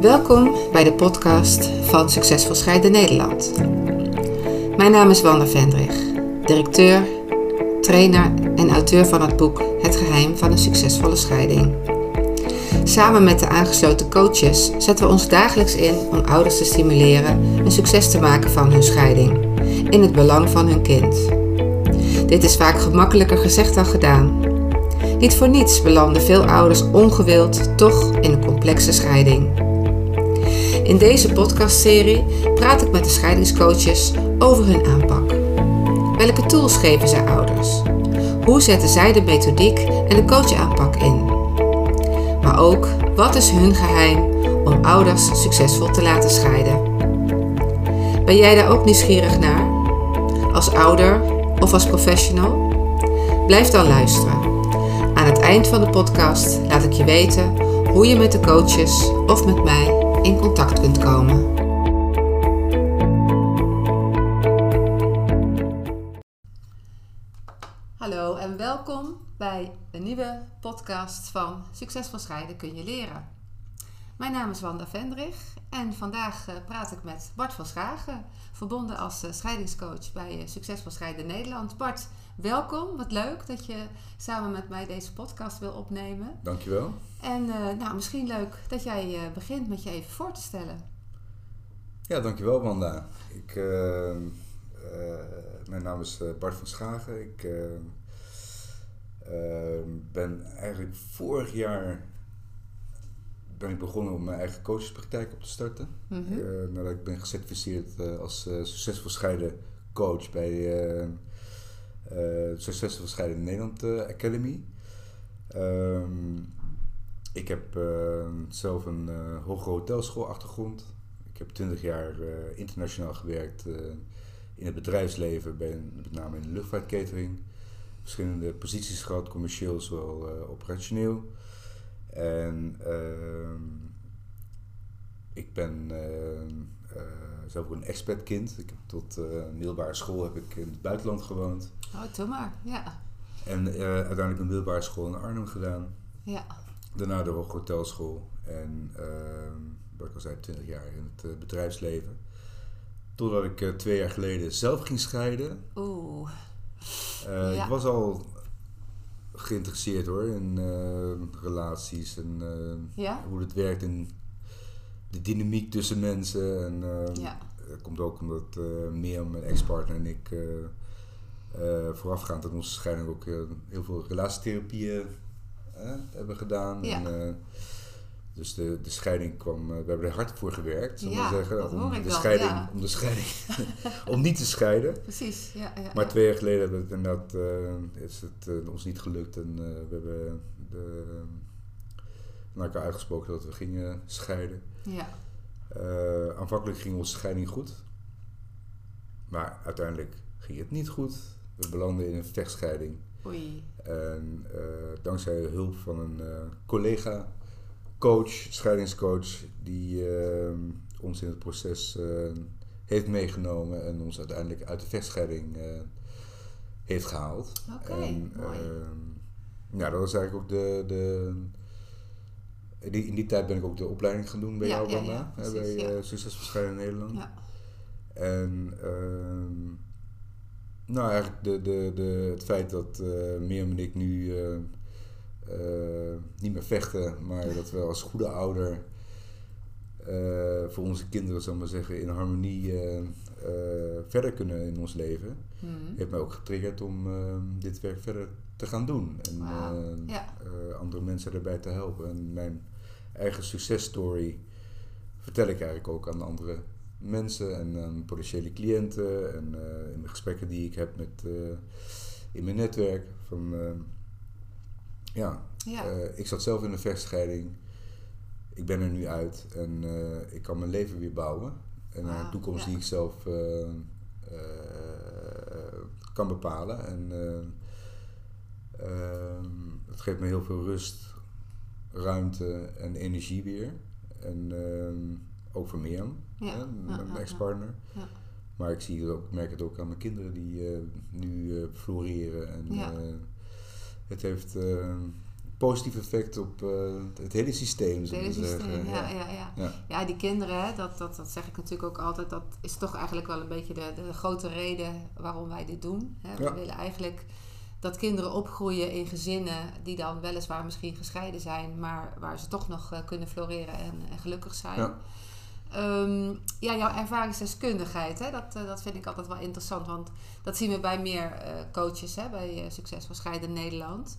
Welkom bij de podcast van Succesvol Scheiden Nederland. Mijn naam is Wanda Vendrig, directeur, trainer en auteur van het boek Het geheim van een succesvolle scheiding. Samen met de aangesloten coaches zetten we ons dagelijks in om ouders te stimuleren een succes te maken van hun scheiding, in het belang van hun kind. Dit is vaak gemakkelijker gezegd dan gedaan. Niet voor niets belanden veel ouders ongewild toch in een complexe scheiding. In deze podcastserie praat ik met de scheidingscoaches over hun aanpak. Welke tools geven zij ouders? Hoe zetten zij de methodiek en de coachaanpak in? Maar ook, wat is hun geheim om ouders succesvol te laten scheiden? Ben jij daar ook nieuwsgierig naar? Als ouder of als professional? Blijf dan luisteren. Aan het eind van de podcast laat ik je weten hoe je met de coaches of met mij in contact kunt komen. Hallo en welkom bij een nieuwe podcast van Succesvol scheiden kun je leren. Mijn naam is Wanda Vendrig en vandaag eh, praat ik met Bart van Schagen, verbonden als eh, scheidingscoach bij eh, Succesvol Scheiden Nederland. Bart, welkom. Wat leuk dat je samen met mij deze podcast wil opnemen. Dankjewel. En nou, misschien leuk dat jij begint met je even voor te stellen. Ja, dankjewel Wanda. Ik, mijn naam is Bart van Schagen. Ik ben eigenlijk vorig jaar ben ik begonnen om mijn eigen coachespraktijk op te starten. Mm -hmm. nadat ik ben gecertificeerd uh, als uh, succesvol scheiden coach bij Succesvol Scheiden Nederland Academy. Um, ik heb zelf een hogere hotelschoolachtergrond. Ik heb 20 jaar internationaal gewerkt in het bedrijfsleven, bij, met name in de luchtvaartkatering. Verschillende posities gehad, commercieel zowel operationeel. En uh, ik ben uh, uh, zelf ook een expertkind. Ik heb tot uh, middelbare school heb ik in het buitenland gewoond. Oh, doe maar, ja. En uiteindelijk een middelbare school in Arnhem gedaan. Ja. Daarna de hotelschool. En ehm, wat ik al zei, 20 jaar in het bedrijfsleven. Totdat ik twee jaar geleden zelf ging scheiden. Oeh. Ja. Ik was al geïnteresseerd hoor in uh, relaties en uh, ja? hoe het werkt in de dynamiek tussen mensen. En uh, ja. dat komt ook omdat Mirjam, mijn ex-partner en ik voorafgaand aan onze scheiding ook heel veel relatietherapieën hebben gedaan. Ja. En, dus de, de scheiding kwam, we hebben er hard voor gewerkt, zullen ja, zeggen. Om de, wel, scheiding, ja. om de scheiding, om niet te scheiden. Precies, ja. ja maar twee jaar geleden hebben we het inderdaad, uh, is het uh, ons niet gelukt en uh, we hebben de, naar elkaar uitgesproken dat we gingen scheiden. Ja. aanvankelijk ging onze scheiding goed, maar uiteindelijk ging het niet goed. We belanden in een vechtscheiding. Oei. En dankzij de hulp van een collega coach, scheidingscoach, die uh, ons in het proces uh, heeft meegenomen en ons uiteindelijk uit de vechtscheiding uh, heeft gehaald. Oké, okay, mooi. ja, dat was eigenlijk ook de. de in die, in die tijd ben ik ook de opleiding gaan doen bij ja, jou, ja, Wanda, ja, precies, bij ja. Scheiden Nederland. Ja. En ehm, nou, eigenlijk de, de, de, het feit dat Mirjam en ik nu uh, niet meer vechten, maar dat we als goede ouder uh, voor onze kinderen, zal maar zeggen, in harmonie uh, verder kunnen in ons leven, mm. heeft mij ook getriggerd om dit werk verder te gaan doen en wow. ja. andere mensen erbij te helpen. En mijn eigen successtory vertel ik eigenlijk ook aan andere mensen en aan potentiële cliënten en in de gesprekken die ik heb met in mijn netwerk van ja, ja. Uh, ik zat zelf in een vechtscheiding. Ik ben er nu uit en uh, ik kan mijn leven weer bouwen. En wow, een toekomst ja. die ik zelf uh, kan bepalen. En ehm, het geeft me heel veel rust, ruimte en energie weer. En ehm, ook voor Mirjam, ja. mijn ex-partner. Ja. Maar ik zie het ook, merk het ook aan mijn kinderen die nu floreren. En, Ja. Het heeft uh, positief effect op het hele systeem. Het hele systeem, ja, ja. Ja, ja. ja. die kinderen, hè, dat, dat, dat zeg ik natuurlijk ook altijd, dat is toch eigenlijk wel een beetje de, de grote reden waarom wij dit doen. Hè. We willen eigenlijk dat kinderen opgroeien in gezinnen die dan weliswaar misschien gescheiden zijn, maar waar ze toch nog kunnen floreren en, en gelukkig zijn. Ja. Um, ja, jouw ervaringsdeskundigheid, hè, dat, uh, dat vind ik altijd wel interessant. Want dat zien we bij meer uh, coaches hè, bij uh, Succesvol Scheiden Nederland.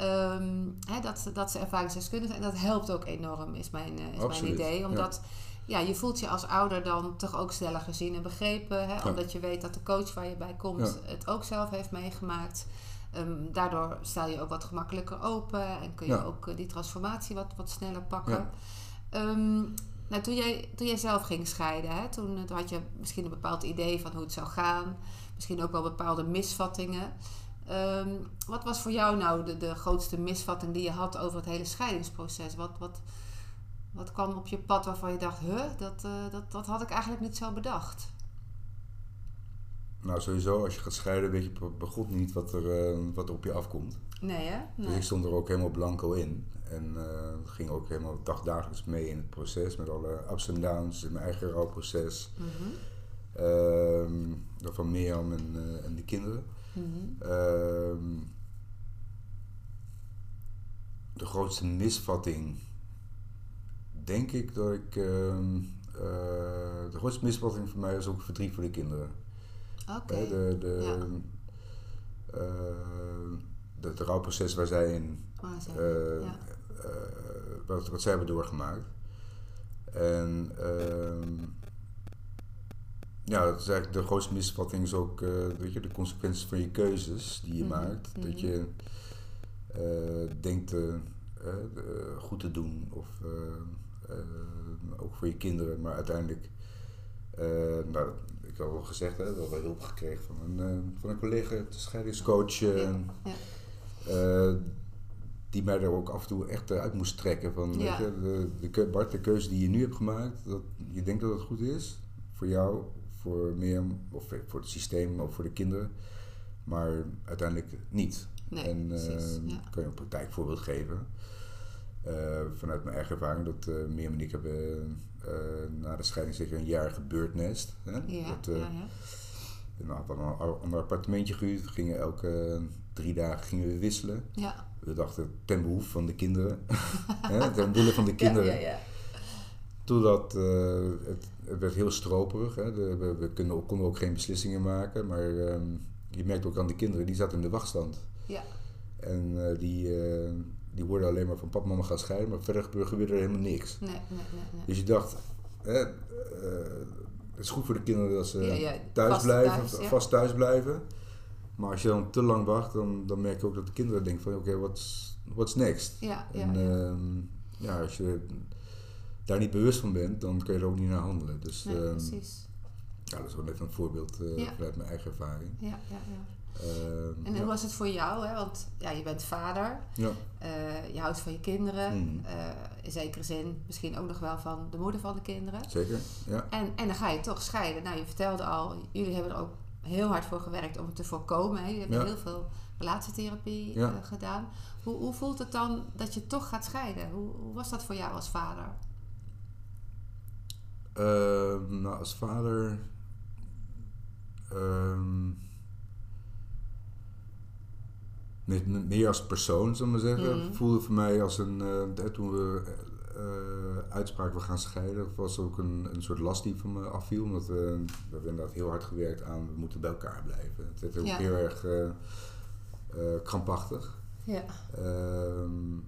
Um, hè, dat, dat ze ervaringsdeskundig zijn. En dat helpt ook enorm, is mijn, is mijn idee. Omdat ja. je voelt je als ouder dan toch ook sneller gezien en begrepen. Hè, Omdat je weet dat de coach waar je bij komt het ook zelf heeft meegemaakt. Um, daardoor sta je ook wat gemakkelijker open en kun je ook die transformatie wat, wat sneller pakken. Um, nou, toen jij, toen jij zelf ging scheiden, hè, toen, toen, had je misschien een bepaald idee van hoe het zou gaan. Misschien ook wel bepaalde misvattingen. Ehm, wat was voor jou nou de, de grootste misvatting die je had over het hele scheidingsproces? Wat, wat, wat kwam op je pad waarvan je dacht, huh, dat, uh, dat, dat had ik eigenlijk niet zo bedacht? Nou, sowieso, als je gaat scheiden, weet je begon niet wat er, uh, wat er op je afkomt. Nee, hè? Nee. Dus ik stond er ook helemaal blanco in. En uh, ging ook helemaal dagdagelijks mee in het proces. Met alle ups en downs in mijn eigen rouwproces. Mm -hmm. van Mirjam en, uh, en de kinderen. Mm -hmm. de grootste misvatting... Denk ik dat ik... Ehm, de grootste misvatting voor mij was ook verdriet voor de kinderen. Oké. Okay. de, de, ja het rouwproces waar zij in, oh, uh, ja. Uh, wat, wat zij hebben doorgemaakt. En uh, ja, dat is eigenlijk de grootste misvatting is ook weet je, de consequenties van je keuzes die je mm -hmm. maakt. Mm -hmm. Dat je denkt goed te doen of ook voor je kinderen, maar uiteindelijk nou, ik heb al gezegd, hè, dat we hulp gekregen van een, van een collega, de scheidingscoach. Ja. Ja. Uh, die mij er ook af en toe echt uit moest trekken. Van, weet je, de, de, Bart, de keuze die je nu hebt gemaakt, dat, je denkt dat het goed is voor jou, voor meer, of voor het systeem of voor de kinderen, maar uiteindelijk niet. Nee, en uh, ja. kan je een praktijkvoorbeeld geven. Uh, vanuit mijn eigen ervaring dat uh, Mirjam en ik hebben na de scheiding zeker een jaar gebeurtnest. Hè? Ja, dat, ja, ja. We hadden een, een appartementje gehuurd. We gingen elke drie dagen gingen we wisselen. Ja. We dachten ten behoeve van de kinderen. hè, ten behoeve van de kinderen. Ja, ja, ja. Totdat uh, het, het, werd heel stroperig. Hè. De, we, we konden, konden, ook geen beslissingen maken. Maar um, je merkt ook aan de kinderen, die zaten in de wachtstand. Ja. En uh, die, uh, die hoorden alleen maar van papa mama gaan scheiden. Maar verder gebeurde er helemaal niks. Nee, nee, nee. Dus je dacht, hè, het is goed voor de kinderen dat ze thuis vast blijven, thuis, vast thuis blijven. Maar als je dan te lang wacht, dan, dan merk je ook dat de kinderen denken van oké, okay, what's, what's next? Ja, en ja, ja. Uh, ja, als je daar niet bewust van bent, dan kun je er ook niet naar handelen. Dus, nee, um, precies. Ja, dat is wel even een voorbeeld uh, ja. vanuit mijn eigen ervaring. Ja, ja, ja. Uh, en hoe was het voor jou? Hè? Want ja, je bent vader, ja. uh, je houdt van je kinderen, mm. uh, in zekere zin misschien ook nog wel van de moeder van de kinderen. Zeker, ja. En, en dan ga je toch scheiden. Nou, je vertelde al, jullie hebben er ook heel hard voor gewerkt om het te voorkomen. Hè? Je hebt ja. heel veel relatietherapie ja. gedaan. Hoe, hoe voelt het dan dat je toch gaat scheiden? Hoe, hoe was dat voor jou als vader? Ehm, nou, als vader... Um, meer als persoon, zullen we zeggen. Mm. voelde voor mij als een. Uh, toen we uh, uitspraken we gaan scheiden, was ook een, een soort last die van me afviel. Omdat we, we hebben inderdaad heel hard gewerkt aan we moeten bij elkaar blijven. Het werd ook ja. heel erg uh, krampachtig. Ja. Um,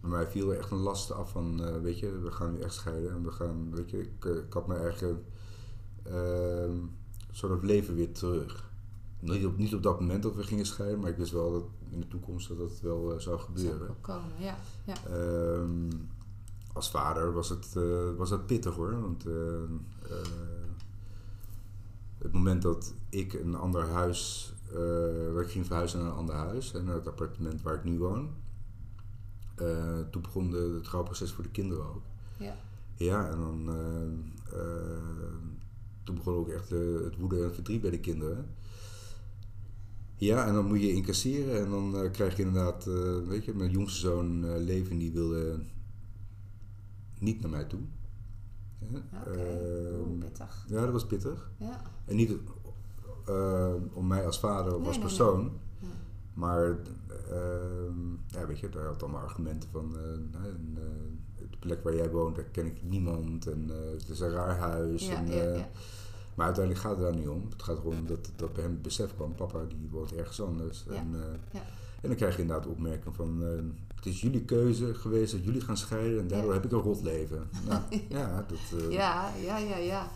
maar mij viel er echt een last af van, weet je, we gaan nu echt scheiden. En we gaan, weet je, ik, ik had mijn eigen ehm, soort of leven weer terug. Niet op, niet op dat moment dat we gingen scheiden, maar ik wist wel dat in de toekomst dat dat wel uh, zou gebeuren. Zou komen, ja. ja. Um, als vader was het, uh, was het pittig hoor. Want uh, het moment dat ik een ander huis, ik ging verhuizen naar een ander huis, naar het appartement waar ik nu woon. toen begon de, het trouwproces voor de kinderen ook. Ja. Ja, en dan toen begon ook echt het woede en verdriet bij de kinderen. Ja, en dan moet je incasseren en dan eh, krijg je inderdaad, eh, weet je, mijn jongste zoon uh, Leven, die wilde niet naar mij toe. Ja, Oké, Ehm, pittig. ja, dat was pittig. Ja. En niet eh, om mij als vader of Nee, als nee, persoon, maar ehm, ja, weet je, daar had allemaal argumenten van, eh, nou, en, eh, de plek waar jij woont, daar ken ik niemand en eh, het is een raar huis. Ja, en, eh, ja. Maar uiteindelijk gaat het daar niet om. Het gaat erom dat, dat bij hem het besef kwam, papa die woont ergens anders. Ja, En, eh, ja. en dan krijg je inderdaad opmerking van, eh, het is jullie keuze geweest dat jullie gaan scheiden en daardoor Ja. heb ik een rot leven. Nou, ja, dat, eh, Ja, ja, ja, ja.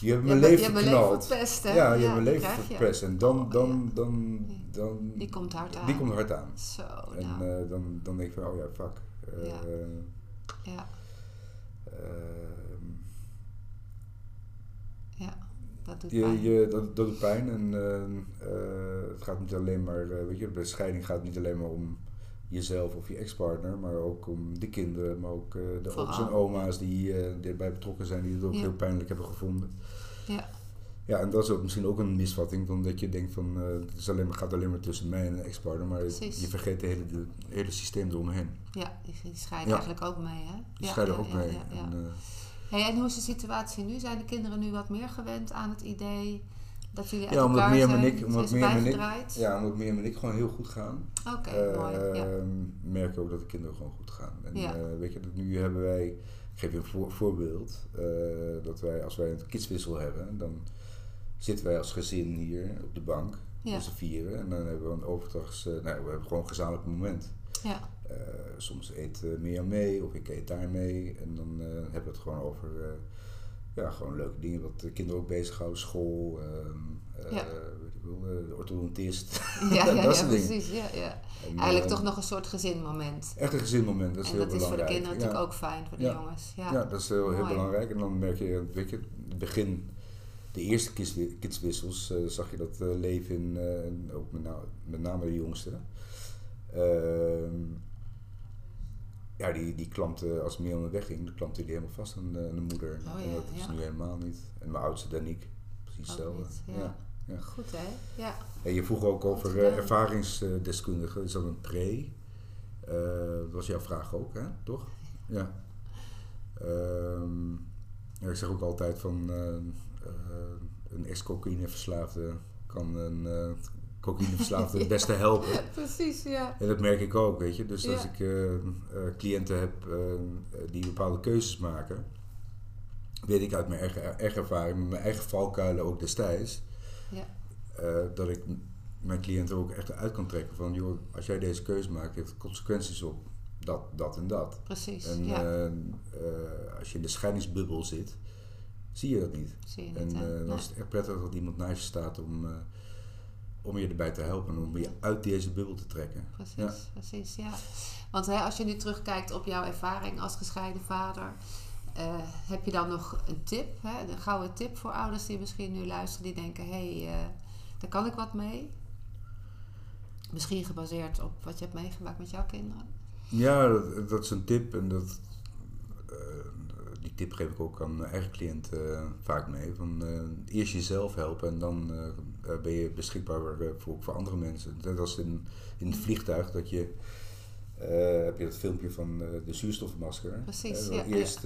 je hebt mijn leven verpest, hè? Ja, je hebt mijn leven verpest. En dan, Oh, dan, dan, dan, Die komt hard aan. die komt hard aan. Zo, En nou. dan, dan denk ik van, oh ja, fuck. Ja. ja, ehm, ja. Dat doet je, pijn. je, dat, dat doet pijn en eh, eh, het gaat niet alleen maar, eh, weet je, bij scheiding gaat het niet alleen maar om jezelf of je ex-partner, maar ook om de kinderen, maar ook eh, de ooms en oma's die, erbij betrokken zijn, die het ook Ja. heel pijnlijk hebben gevonden. Ja, Ja, en dat is ook misschien ook een misvatting, van dat je denkt van het is alleen maar, gaat alleen maar tussen mij en een ex-partner, maar Precies. je vergeet het hele, de, hele systeem eromheen. ja, die, die scheiden Ja. eigenlijk ook mee, hè? Die ja, scheiden ja, ook mee. En, Hey, en hoe is de situatie nu? Zijn de kinderen nu wat meer gewend aan het idee dat jullie uit Ja, omdat elkaar en zijn? ik- omdat en ik- ja, omdat Mirjam en ik gewoon heel goed gaan. Oké, mooi. Ja. merk je ook dat de kinderen gewoon goed gaan. En Ja. eh, weet je, dat nu hebben wij, ik geef je een voor- voorbeeld, eh, dat wij als wij een kidswissel hebben, dan zitten wij als gezin hier op de bank, Ja. z'n vieren, en dan hebben we een overdags, eh, nou, we hebben gewoon een gezamenlijk moment. Ja. Eh, soms eet uh, Mirjam mee of ik eet daar mee en dan eh, hebben we het gewoon over eh, ja, gewoon leuke dingen wat de kinderen ook bezighouden, school, ehm, eh, Ja. eh, de orthodontist, Ja, dat ja, soort dingen. precies. Ja, ja. En, Eigenlijk eh, toch nog een soort gezinmoment. Echt een gezinmoment, dat is en heel dat is voor de belangrijk. kinderen natuurlijk ook fijn, voor de jongens. Ja, Ja, dat is heel, heel belangrijk. En dan merk je, weet je, het begin, de eerste kidswi- kidswissels, eh, zag je dat eh, leven in, eh, ook met, na- met name de jongste. Ehm, ja, die, die klampte, als Mirjam wegging, dan klampte die helemaal vast aan de, aan de moeder. Oh en ja, dat is ja. nu helemaal niet. En mijn oudste, Danique, precies hetzelfde. ja. ja. Goed, hè? Ja. En je vroeg ook over eh, ervaringsdeskundigen. Is dat een pre? Eh, dat was jouw vraag ook, hè? Toch? Ja. Ja, ik zeg ook altijd van eh, eh, een ex-cocaïneverslaafde kan een eh cocaïneverslaafde het beste helpen. Precies, ja. En dat merk ik ook, weet je. Dus als ik eh, eh, cliënten heb eh, die bepaalde keuzes maken, weet ik uit mijn eigen, eigen ervaring, mijn eigen valkuilen ook destijds, Ja. dat ik mijn cliënten ook echt uit kan trekken van, joh, als jij deze keuze maakt, heeft het consequenties op dat, dat en dat. Precies, En ja. als je in de scheidingsbubbel zit, zie je dat niet. Zie je En niet, hè? eh, dan Nee. is het echt prettig dat iemand naast je staat om, om je erbij te helpen en om je uit deze bubbel te trekken. Precies, Ja. precies, ja. Want hè, als je nu terugkijkt op jouw ervaring als gescheiden vader, eh, heb je dan nog een tip, hè, een gouden tip voor ouders die misschien nu luisteren, die denken, hé, hey, eh, daar kan ik wat mee? Misschien gebaseerd op wat je hebt meegemaakt met jouw kinderen. Ja, dat, dat is een tip en dat, eh, tip geef ik ook aan eigen cliënten eh, vaak mee. Van, eh, eerst jezelf helpen en dan eh, ben je beschikbaar voor, voor andere mensen. Net als in, in het vliegtuig dat je... heb je dat filmpje van de zuurstofmasker. Precies, ja, eerst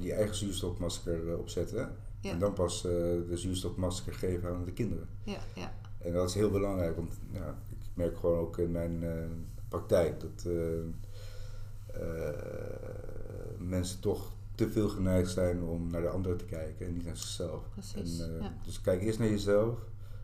je eigen zuurstofmasker opzetten. Ja. En dan pas de zuurstofmasker geven aan de kinderen. Ja, ja, En dat is heel belangrijk, want ja, ik merk gewoon ook in mijn praktijk dat mensen toch te veel geneigd zijn om naar de ander te kijken en niet naar zichzelf. Precies, En, eh, ja. Dus kijk eerst naar jezelf,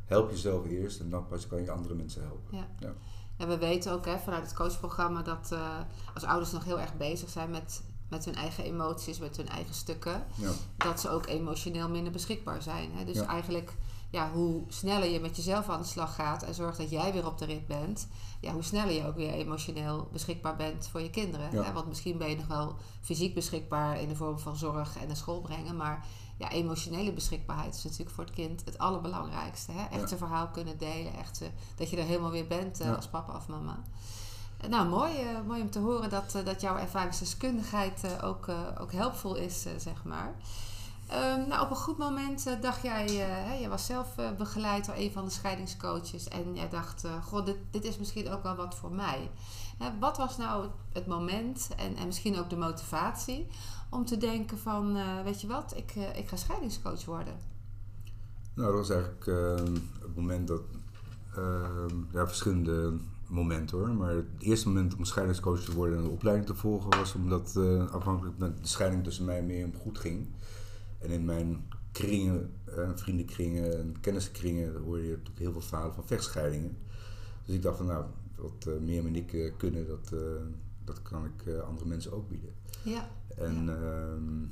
help jezelf eerst en dan pas kan je andere mensen helpen. ja. Ja. En we weten ook hè, vanuit het coachprogramma dat eh, als ouders nog heel erg bezig zijn met, met hun eigen emoties, met hun eigen stukken, Ja. dat ze ook emotioneel minder beschikbaar zijn. Hè? Dus eigenlijk, ja, hoe sneller je met jezelf aan de slag gaat en zorgt dat jij weer op de rit bent, ja, hoe sneller je ook weer emotioneel beschikbaar bent voor je kinderen. Ja. Hè? Want misschien ben je nog wel fysiek beschikbaar in de vorm van zorg en naar school brengen, maar ja, emotionele beschikbaarheid is natuurlijk voor het kind het allerbelangrijkste. Hè? Echt Ja. een verhaal kunnen delen, echt eh, dat je er helemaal weer bent eh, Ja. als papa of mama. Eh, Nou, mooi, mooi om te horen dat, dat jouw ervaringsdeskundigheid ook, ook helpvol is, zeg maar. Ehm, nou, op een goed moment eh, dacht jij, uh, je was zelf uh, begeleid door een van de scheidingscoaches en jij dacht, goh, dit, dit is misschien ook wel wat voor mij. wat was nou het moment en, en misschien ook de motivatie om te denken van, weet je wat, ik, ik ga scheidingscoach worden? Nou, dat was eigenlijk ehm, het moment dat, ehm, ja, verschillende momenten hoor. Maar het eerste moment om scheidingscoach te worden en een opleiding te volgen was omdat afhankelijk met de scheiding tussen mij en goed ging en in mijn kringen, uh, vriendenkringen en kenniskringen hoor je natuurlijk heel veel verhalen van vechtscheidingen. Dus ik dacht van nou, wat uh, meer en ik uh, kunnen, dat, dat kan ik andere mensen ook bieden. Ja. En ja. Ehm,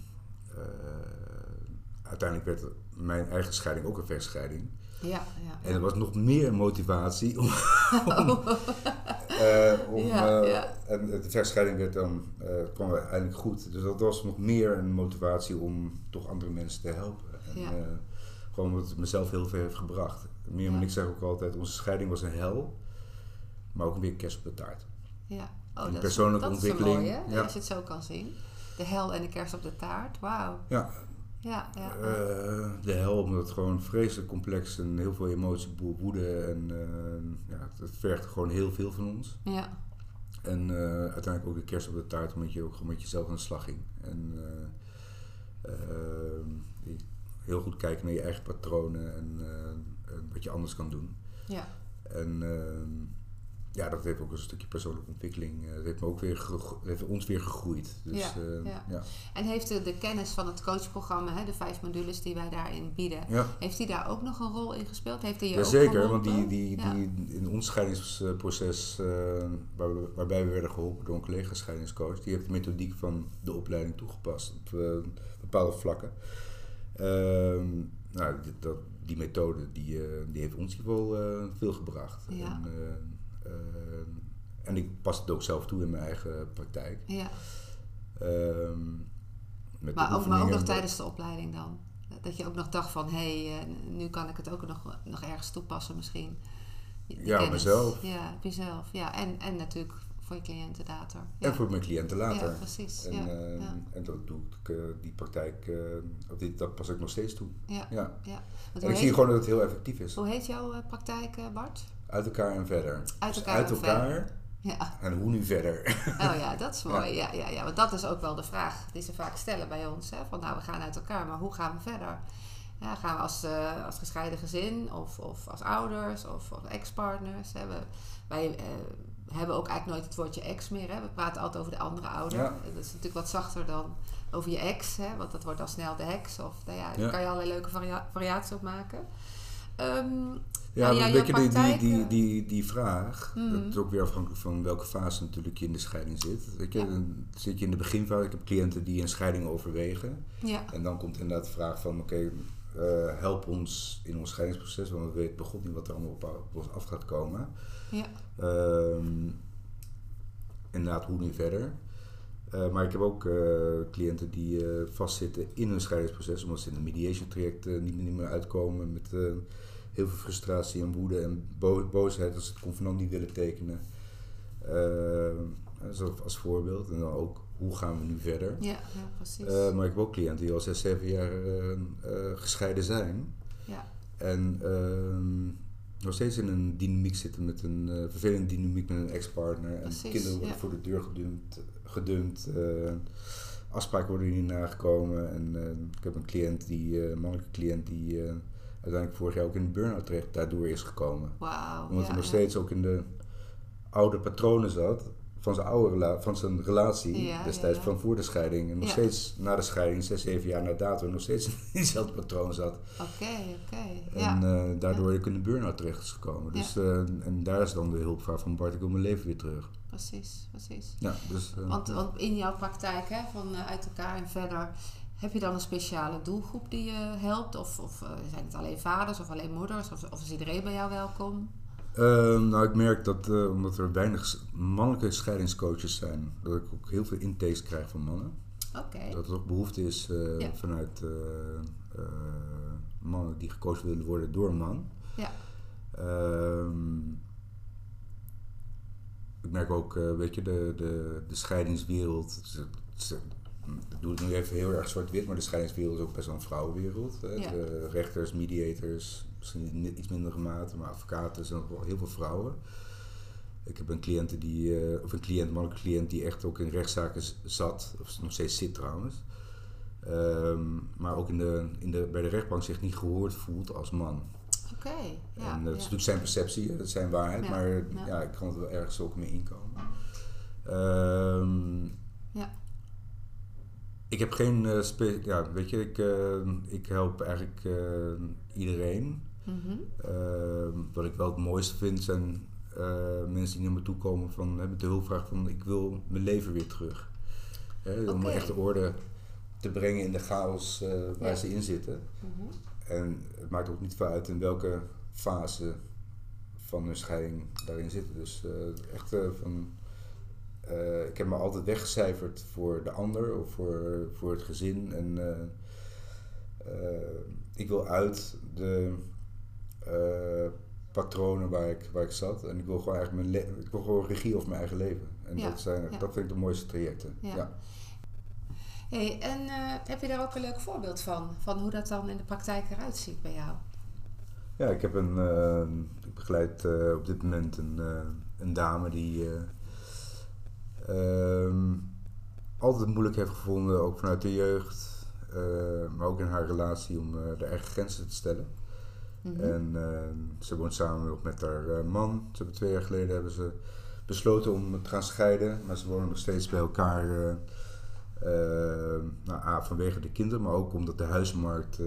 uiteindelijk werd mijn eigen scheiding ook een vechtscheiding. Ja, ja, En er was nog meer motivatie om, om, uh, om ja, uh, en de vechtscheiding werd dan, uh, kwam uiteindelijk goed. Dus dat was nog meer een motivatie om toch andere mensen te helpen. En, gewoon omdat het mezelf heel veel heeft gebracht. Meer en ik zeg ook altijd, onze scheiding was een hel, maar ook weer kerst op de taart. Ja, oh, dat persoonlijke is, dat ontwikkeling. Is mooi, hè? Als je het zo kan zien. De hel en de kerst op de taart, wauw. Ja, ja, ja. Uh, de hel, omdat het gewoon vreselijk complex en heel veel emotie, woede en uh, ja, het vergt gewoon heel veel van ons. Ja. En uh, uiteindelijk ook de kerst op de taart, omdat je ook gewoon met jezelf aan de slag ging. En heel goed kijken naar je eigen patronen en wat je anders kan doen. Ja. En ja, dat heeft ook een stukje persoonlijke ontwikkeling. Uh, dat heeft, me ook weer heeft ons weer gegroeid. Dus, ja, uh, ja. ja, En heeft de, de, kennis van het coachprogramma, hè, de vijf modules die wij daarin bieden, heeft die daar ook nog een rol in gespeeld? Heeft die Jazeker, want die, die, die, in ons scheidingsproces, uh, waar we, waarbij we werden geholpen door een collega scheidingscoach, die heeft de methodiek van de opleiding toegepast op bepaalde vlakken. Ehm, nou, die, dat, die methode die, die heeft ons in ieder geval veel gebracht. Ja. En, en ik pas het ook zelf toe in mijn eigen praktijk. Ja. Ehm, maar, ook, maar ook nog tijdens de opleiding dan? Dat je ook nog dacht van, hé, hey, uh, nu kan ik het ook nog, nog ergens toepassen misschien. ja, mezelf. Ja, jezelf. Ja, en, en natuurlijk voor je cliënten later. Ja. En voor mijn cliënten later. Ja, precies. En, ja, uh, en dat doe ik, uh, die praktijk, uh, dit, dat pas ik nog steeds toe. Ja. ja. ja. En ik zie gewoon dat het heel effectief is. Hoe heet jouw praktijk, Bart? Uit elkaar en verder. Uit dus elkaar, dus uit elkaar Ja. En hoe nu verder? Oh ja, dat is mooi. Ja. Ja, ja, Want dat is ook wel de vraag die ze vaak stellen bij ons. Hè? Van nou, we gaan uit elkaar, maar hoe gaan we verder? Ja, gaan we als, uh, als gescheiden gezin of, of als ouders of, of ex-partners? Hè? We, wij uh, hebben ook eigenlijk nooit het woordje ex meer. Hè? We praten altijd over de andere ouder. Ja. Dat is natuurlijk wat zachter dan over je ex. Hè? Want dat wordt al snel de ex. Of nou ja, daar kan je allerlei leuke varia variaties op maken. Um, ja, ja, weet je, die, die, die, die, die vraag, mm. dat is ook weer afhankelijk van welke fase natuurlijk je in de scheiding zit. Weet je, dan zit je in de beginfase. Ik heb cliënten die een scheiding overwegen. Ja. En dan komt inderdaad de vraag van, oké, okay, uh, help ons in ons scheidingsproces, want we weten begon niet wat er allemaal op, ons af gaat komen. Ja. Um, inderdaad, hoe nu verder. Uh, maar ik heb ook uh, cliënten die vastzitten in hun scheidingsproces, omdat ze in een mediation traject niet, niet, meer uitkomen met heel veel frustratie en woede en boosheid als ze het convenant niet willen tekenen. Uh, als voorbeeld. En dan ook, hoe gaan we nu verder? Ja, ja precies. Uh, maar ik heb ook cliënten die al zes, zeven jaar uh, gescheiden zijn. Ja. En ehm, nog steeds in een dynamiek zitten met een vervelende dynamiek met een ex-partner. En kinderen worden voor de deur gedumpt. gedumpt afspraken worden niet nagekomen. En ik heb een cliënt, die, een mannelijke cliënt, die uiteindelijk vorig jaar ook in de burn-out terecht daardoor is gekomen. Wow, Omdat hij nog steeds ook in de oude patronen zat van zijn, oude van zijn relatie destijds van voor de scheiding. En nog steeds na de scheiding, zes, zeven jaar na datum, nog steeds in diezelfde patroon zat. Oké, oké. En uh, daardoor ook in de burn-out terecht is gekomen. Dus, uh, en daar is dan de hulpvraag van Bart, ik wil mijn leven weer terug. Precies, precies. Ja, dus, uh, want, want in jouw praktijk, hè, van uit elkaar en verder, heb je dan een speciale doelgroep die je helpt? Of, of uh, zijn het alleen vaders of alleen moeders? Of, of is iedereen bij jou welkom? Uh, nou, ik merk dat uh, omdat er weinig mannelijke scheidingscoaches zijn, dat ik ook heel veel intakes krijg van mannen. Okay. Dat er ook behoefte is uh, ja. vanuit mannen die gecoacht willen worden door een man. Ja. Ehm, ik merk ook, weet je, de, de, de scheidingswereld ik doe het nu even heel erg zwart-wit, maar de scheidingswereld is ook best wel een vrouwenwereld. Hè. Ja. De rechters, mediators, misschien in iets mindere mate, maar advocaten zijn ook wel heel veel vrouwen. Ik heb een cliënt die, eh, of een cliënt, mannelijke cliënt die echt ook in rechtszaken zat, of nog steeds zit trouwens. Ehm, maar ook in de, in de, bij de rechtbank zich niet gehoord voelt als man. Oké, ja. en eh, dat is ja. natuurlijk zijn perceptie, dat is zijn waarheid, Ja, maar ja. ik kan het wel ergens ook mee inkomen. Ehm, Ja. Ik heb geen, eh, spe- ja, weet je, ik, eh, ik help eigenlijk eh, iedereen. Mhm. Ehm, wat ik wel het mooiste vind zijn mensen die naar me toe komen van, met de hulpvraag van ik wil mijn leven weer terug. Hè, Om echt de orde te brengen in de chaos waar Ja. ze in zitten. Mhm. En het maakt ook niet veel uit in welke fase van hun scheiding daarin zitten. Dus echt van. Eh, ik heb me altijd weggecijferd voor de ander of voor, voor het gezin. En eh, eh, ik wil uit de patronen waar ik, waar ik zat. En ik wil gewoon eigenlijk mijn le- ik wil gewoon regie over mijn eigen leven. En Ja, dat, zijn, ja. dat vind ik de mooiste trajecten. Ja. ja. Hey, en heb je daar ook een leuk voorbeeld van? Van hoe dat dan in de praktijk eruit ziet bij jou? Ja, ik heb een. ik begeleid op dit moment een, een dame die. Eh, ehm, altijd moeilijk heeft gevonden, ook vanuit de jeugd, eh, maar ook in haar relatie, om eh, de eigen grenzen te stellen. Mhm. En eh, ze woont samen met haar eh, man. Ze hebben twee jaar geleden hebben ze besloten om te gaan scheiden, maar ze wonen nog steeds bij elkaar. eh, eh, nou, A, vanwege de kinderen, maar ook omdat de huizenmarkt eh,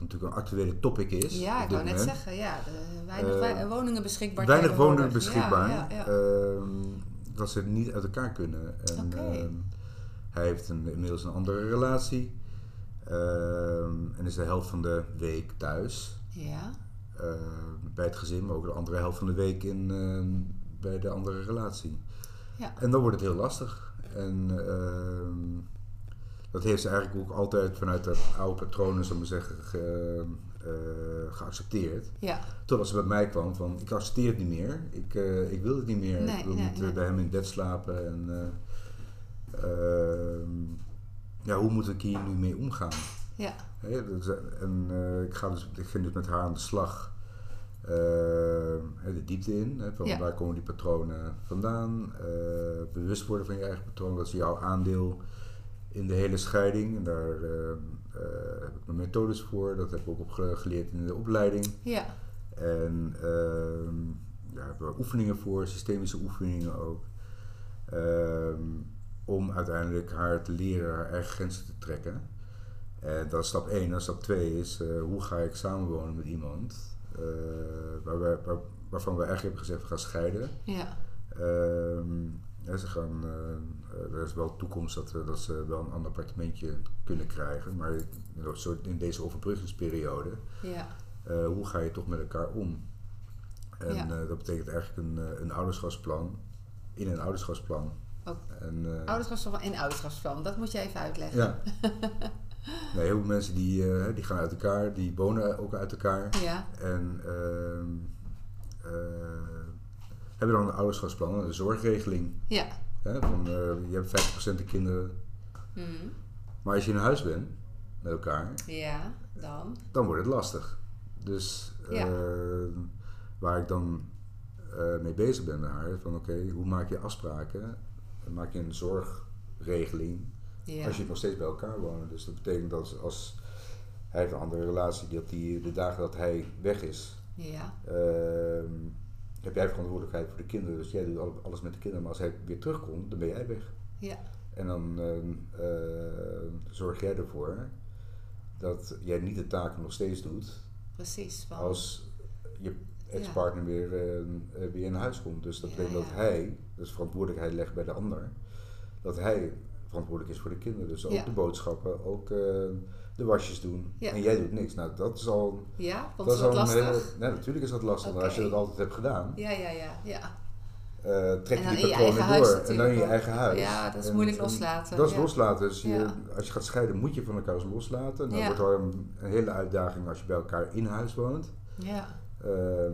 natuurlijk een actuele topic is. ja, ik wou net zeggen, ja, de, weinig wei- woningen beschikbaar. Weinig woningen beschikbaar. Ja, ja, ja. Ehm, dat ze niet uit elkaar kunnen. En, ehm, hij heeft een, inmiddels een andere relatie. ehm, en is de helft van de week thuis. ja. eh, bij het gezin, maar ook de andere helft van de week in, ehm, bij de andere relatie. Ja. En dan wordt het heel lastig. En ehm, dat heeft ze eigenlijk ook altijd vanuit de oude patronen, zullen we zeggen, eh, geaccepteerd. ja. Totdat ze bij mij kwam van, ik accepteer het niet meer. Ik, eh, ik wil het niet meer. Nee, ik wil nee, niet eh, nee. bij hem in bed slapen. En, eh, ehm, ja, hoe moet ik hier nu mee omgaan? Ja. En ik, ga dus, ik ging dus met haar aan de slag. de diepte in. Hè, van Ja. Waar komen die patronen vandaan? bewust worden van je eigen patroon. Dat is jouw aandeel in de hele scheiding. En daar eh, eh, heb ik mijn methodes voor. Dat heb ik ook op ge- geleerd in de opleiding. Ja. En ehm we hebben oefeningen voor, systemische oefeningen ook. Ehm, om uiteindelijk haar te leren haar eigen grenzen te trekken. En dat is stap 1. En stap 2 is eh, hoe ga ik samenwonen met iemand eh, waar wij, waar, waarvan we eigenlijk hebben gezegd we gaan scheiden. Ja. Ehm, ja, ze gaan, eh, er is wel toekomst dat, we- dat ze wel een ander appartementje kunnen krijgen. Maar in deze overbruggingsperiode Ja. eh, hoe ga je toch met elkaar om? En Ja. eh, dat betekent eigenlijk een, een ouderschapsplan in een ouderschapsplan. Ook. En, Ouderschapsplan en ouderschapsplan, dat moet je even uitleggen. ja. nee, heel veel mensen die, die gaan uit elkaar, die wonen ook uit elkaar. Ja. En ehm, eh, hebben dan een ouderschapsplan, een zorgregeling. Ja. Hè, van, eh, je hebt 50% de kinderen. Mhm. Maar als je in huis bent met elkaar, Ja, dan. dan wordt het lastig. Dus Ja. eh, waar ik dan eh, mee bezig ben met haar, van oké, hoe maak je afspraken? Maak je een zorgregeling Ja. als je nog steeds bij elkaar woont. Dus dat betekent dat als, als hij heeft een andere relatie, dat die, de dagen dat hij weg is, Ja. ehm, heb jij verantwoordelijkheid voor de kinderen. Dus jij doet al- alles met de kinderen, maar als hij weer terugkomt, dan ben jij weg. Ja. En dan ehm, eh, zorg jij ervoor dat jij niet de taken nog steeds doet Precies. want- als je ex-partner weer, eh, eh, weer naar huis komt. Dus dat Ja, betekent dat hij, dus verantwoordelijkheid legt bij de ander, dat hij verantwoordelijk is voor de kinderen. Dus ook de boodschappen, ook eh, de wasjes doen. Ja. En jij doet niks. Nou, dat is al. Ja, dat dat al lastig? hele- nee, natuurlijk is dat lastig. Maar als je dat altijd hebt gedaan, Ja, ja, ja. ja. eh, trek je die patronen door. En dan in je eigen huis. Ja, dat is En- moeilijk en loslaten, Dat is ja. loslaten. Dus je, Ja. als je gaat scheiden, moet je van elkaar eens loslaten. Dan Ja. wordt wel een, een hele uitdaging als je bij elkaar in huis woont. Ja. Ehm,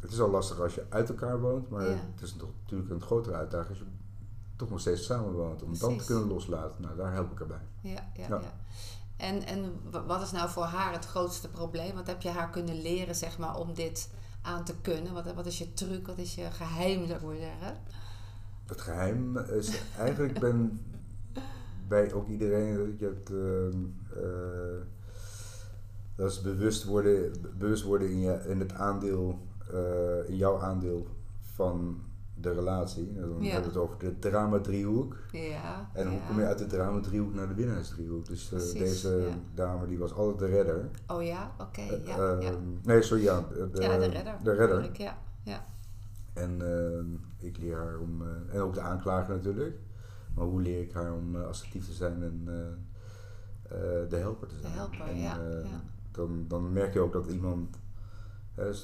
het is al lastig als je uit elkaar woont, maar het is natuurlijk een grotere uitdaging als je toch nog steeds samenwoont. Om dan te kunnen loslaten. Nou, daar help ik erbij. Ja, ja, Ja. En, en wa- wat is nou voor haar het grootste probleem? Wat heb je haar kunnen leren, zeg maar, om dit aan te kunnen? Wat, wat is je truc? Wat is je geheim, zou ik zeggen? Het geheim is eigenlijk ben bij ook iedereen dat je het ehm, eh, dat is bewust worden, bewust worden in, je, in het aandeel, eh, in jouw aandeel van de relatie. Dan hebben we het over de drama driehoek. Ja. En hoe kom je uit de drama driehoek naar de winnaarsdriehoek? Dus eh, Precies, deze dame die was altijd de redder. Oh ja, oké. Eh, ja, ja. ehm, Nee, sorry, ja. De, ja, de redder. De redder. ik, Ja, ja. En eh, ik leer haar om, eh, en ook de aanklager natuurlijk, maar hoe leer ik haar om assertief te zijn en de helper te zijn. helper, en, ja, ja. Dan, dan merk je ook dat iemand, hè, op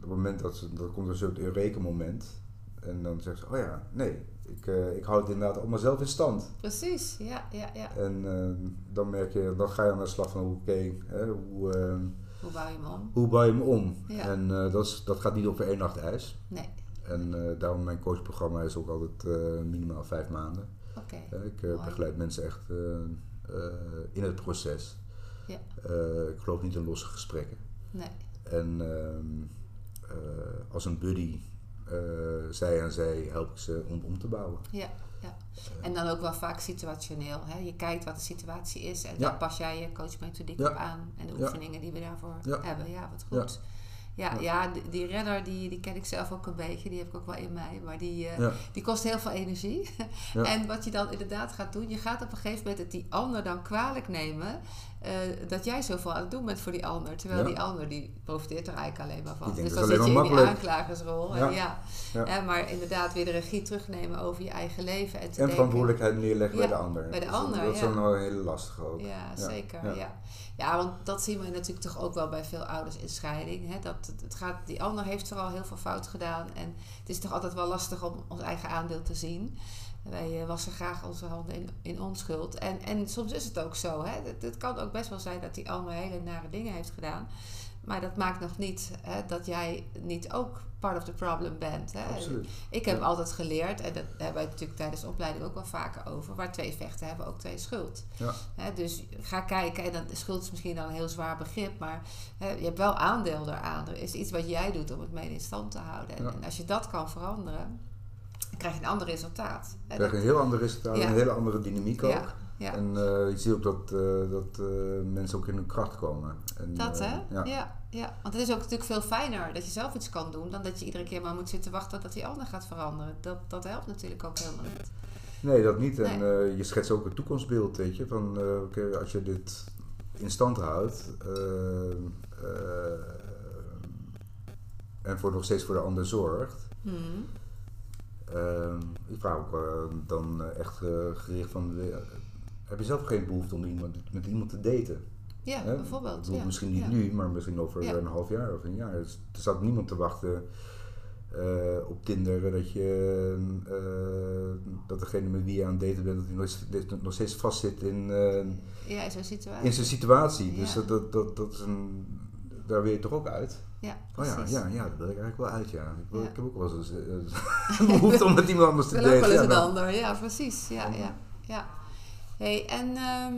het moment dat ze, dan komt er een soort eureka-moment en dan zegt ze, oh ja, nee, ik, eh, ik hou het inderdaad allemaal zelf in stand. Precies, ja, ja, ja. En eh, dan merk je, dan ga je aan de slag van, oké, hè, hoe, eh, Hoe bouw je hem om? hoe bouw je hem om? Ja. En dat, is, dat gaat niet over één nacht ijs. Nee, En daarom mijn coachprogramma is ook altijd minimaal vijf maanden. oké. Ik begeleid mensen echt in het proces. Ja. Ik geloof niet in losse gesprekken. Nee, En ehm, eh, als een buddy, eh, zij en zij, help ik ze om om te bouwen. ja, ja. En dan ook wel vaak situationeel. Hè? Je kijkt wat de situatie is en Ja. daar pas jij je coachmethodiek Ja. op aan. En de oefeningen die we daarvoor hebben. Ja, wat goed. Ja, ja, die, die redder die, die ken ik zelf ook een beetje. Die heb ik ook wel in mij. Maar die, eh, die kost heel veel energie. En wat je dan inderdaad gaat doen, je gaat op een gegeven moment het die ander dan kwalijk nemen. Eh, dat jij zoveel aan het doen bent voor die ander. Terwijl Ja. die ander die profiteert er eigenlijk alleen maar van. Dus dan zit je in die aanklagersrol. Ja. En ja. Maar inderdaad weer de regie terugnemen over je eigen leven. En, verantwoordelijkheid neerleggen bij de ander. bij de Dus dat- ander, Dat is wel een hele lastige ook. Ja, zeker. ja. Ja. Want dat zien we natuurlijk toch ook wel bij veel ouders in scheiding. Hè? Dat het, het gaat, die ander heeft vooral heel veel fout gedaan. En het is toch altijd wel lastig om ons eigen aandeel te zien. Wij eh, wassen graag onze handen in, in onschuld. En, en soms is het ook zo. Hè? Het, het kan ook best wel zijn dat die ander hele nare dingen heeft gedaan. Maar dat maakt nog niet hè, dat jij niet ook part of the problem bent. Hè? Absoluut. Ik heb Ja. altijd geleerd, en dat hebben wij natuurlijk tijdens de opleiding ook wel vaker over, waar twee vechten hebben ook twee schuld. Ja. Hè, dus ga kijken, en dan, schuld is misschien dan een heel zwaar begrip, maar hè, je hebt wel aandeel daaraan. Er is iets wat jij doet om het mede in stand te houden. En, Ja. en als je dat kan veranderen, krijg je een ander resultaat. Je krijgt een heel ander resultaat, Ja. een hele andere dynamiek ook. ja, ja. En eh, je ziet ook dat, eh, dat eh, mensen ook in hun kracht komen. En, Dat hè? ja. Ja. Ja, Want het is ook natuurlijk veel fijner dat je zelf iets kan doen dan dat je iedere keer maar moet zitten wachten dat die ander gaat veranderen. Dat, dat helpt natuurlijk ook helemaal niet. Nee, dat niet. En Nee. je schetst ook een toekomstbeeld, weet je. Van, oké, als je dit in stand houdt... en voor nog steeds voor de ander zorgt... Hmm. Eh, ik vraag ook eh, dan eh, echt eh, gericht van... eh, heb je zelf geen behoefte om iemand, met iemand te daten? Ja, Hè? bijvoorbeeld. Bedoel, ja. Misschien niet ja. nu, maar misschien over Ja. een half jaar of een jaar. Dus er staat niemand te wachten op Tinder dat, je, dat degene met wie je aan het daten bent, dat hij nog, steeds- nog steeds vastzit in, eh, Ja, in zo'n situatie. in zijn situatie. Dus dat, dat, dat, dat is een, daar wil je toch ook uit? Ja, Oh ja, ja, ja, daar wil ik eigenlijk wel uit, ja. Ik, wil, Ja. ik heb ook wel eens eh, een behoefte om met iemand anders te wil ook wel eens Ja, een ander. Ja, precies. Ja, ja, ja. Hey, en ehm,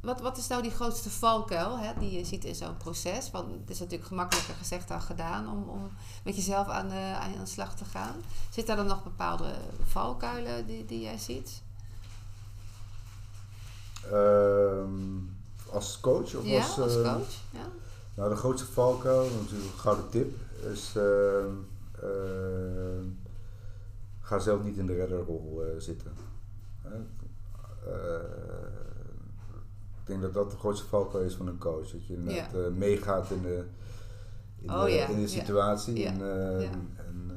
wat, wat is nou die grootste valkuil hè, die je ziet in zo'n proces? Want het is natuurlijk gemakkelijker gezegd dan gedaan om, om met jezelf aan de, aan de slag te gaan. Zit daar dan nog bepaalde valkuilen die, die jij ziet? Ehm, als coach of ja, als, als eh, coach? Ja. Nou, de grootste valkuil, natuurlijk een gouden tip, is ehm, ehm, ga zelf niet in de redderrol eh, zitten. Eh, ik denk dat dat de grootste valkuil is van een coach. Dat je net eh, meegaat in de, in Oh de, ja, in de situatie. Ja, En, eh, ja. en,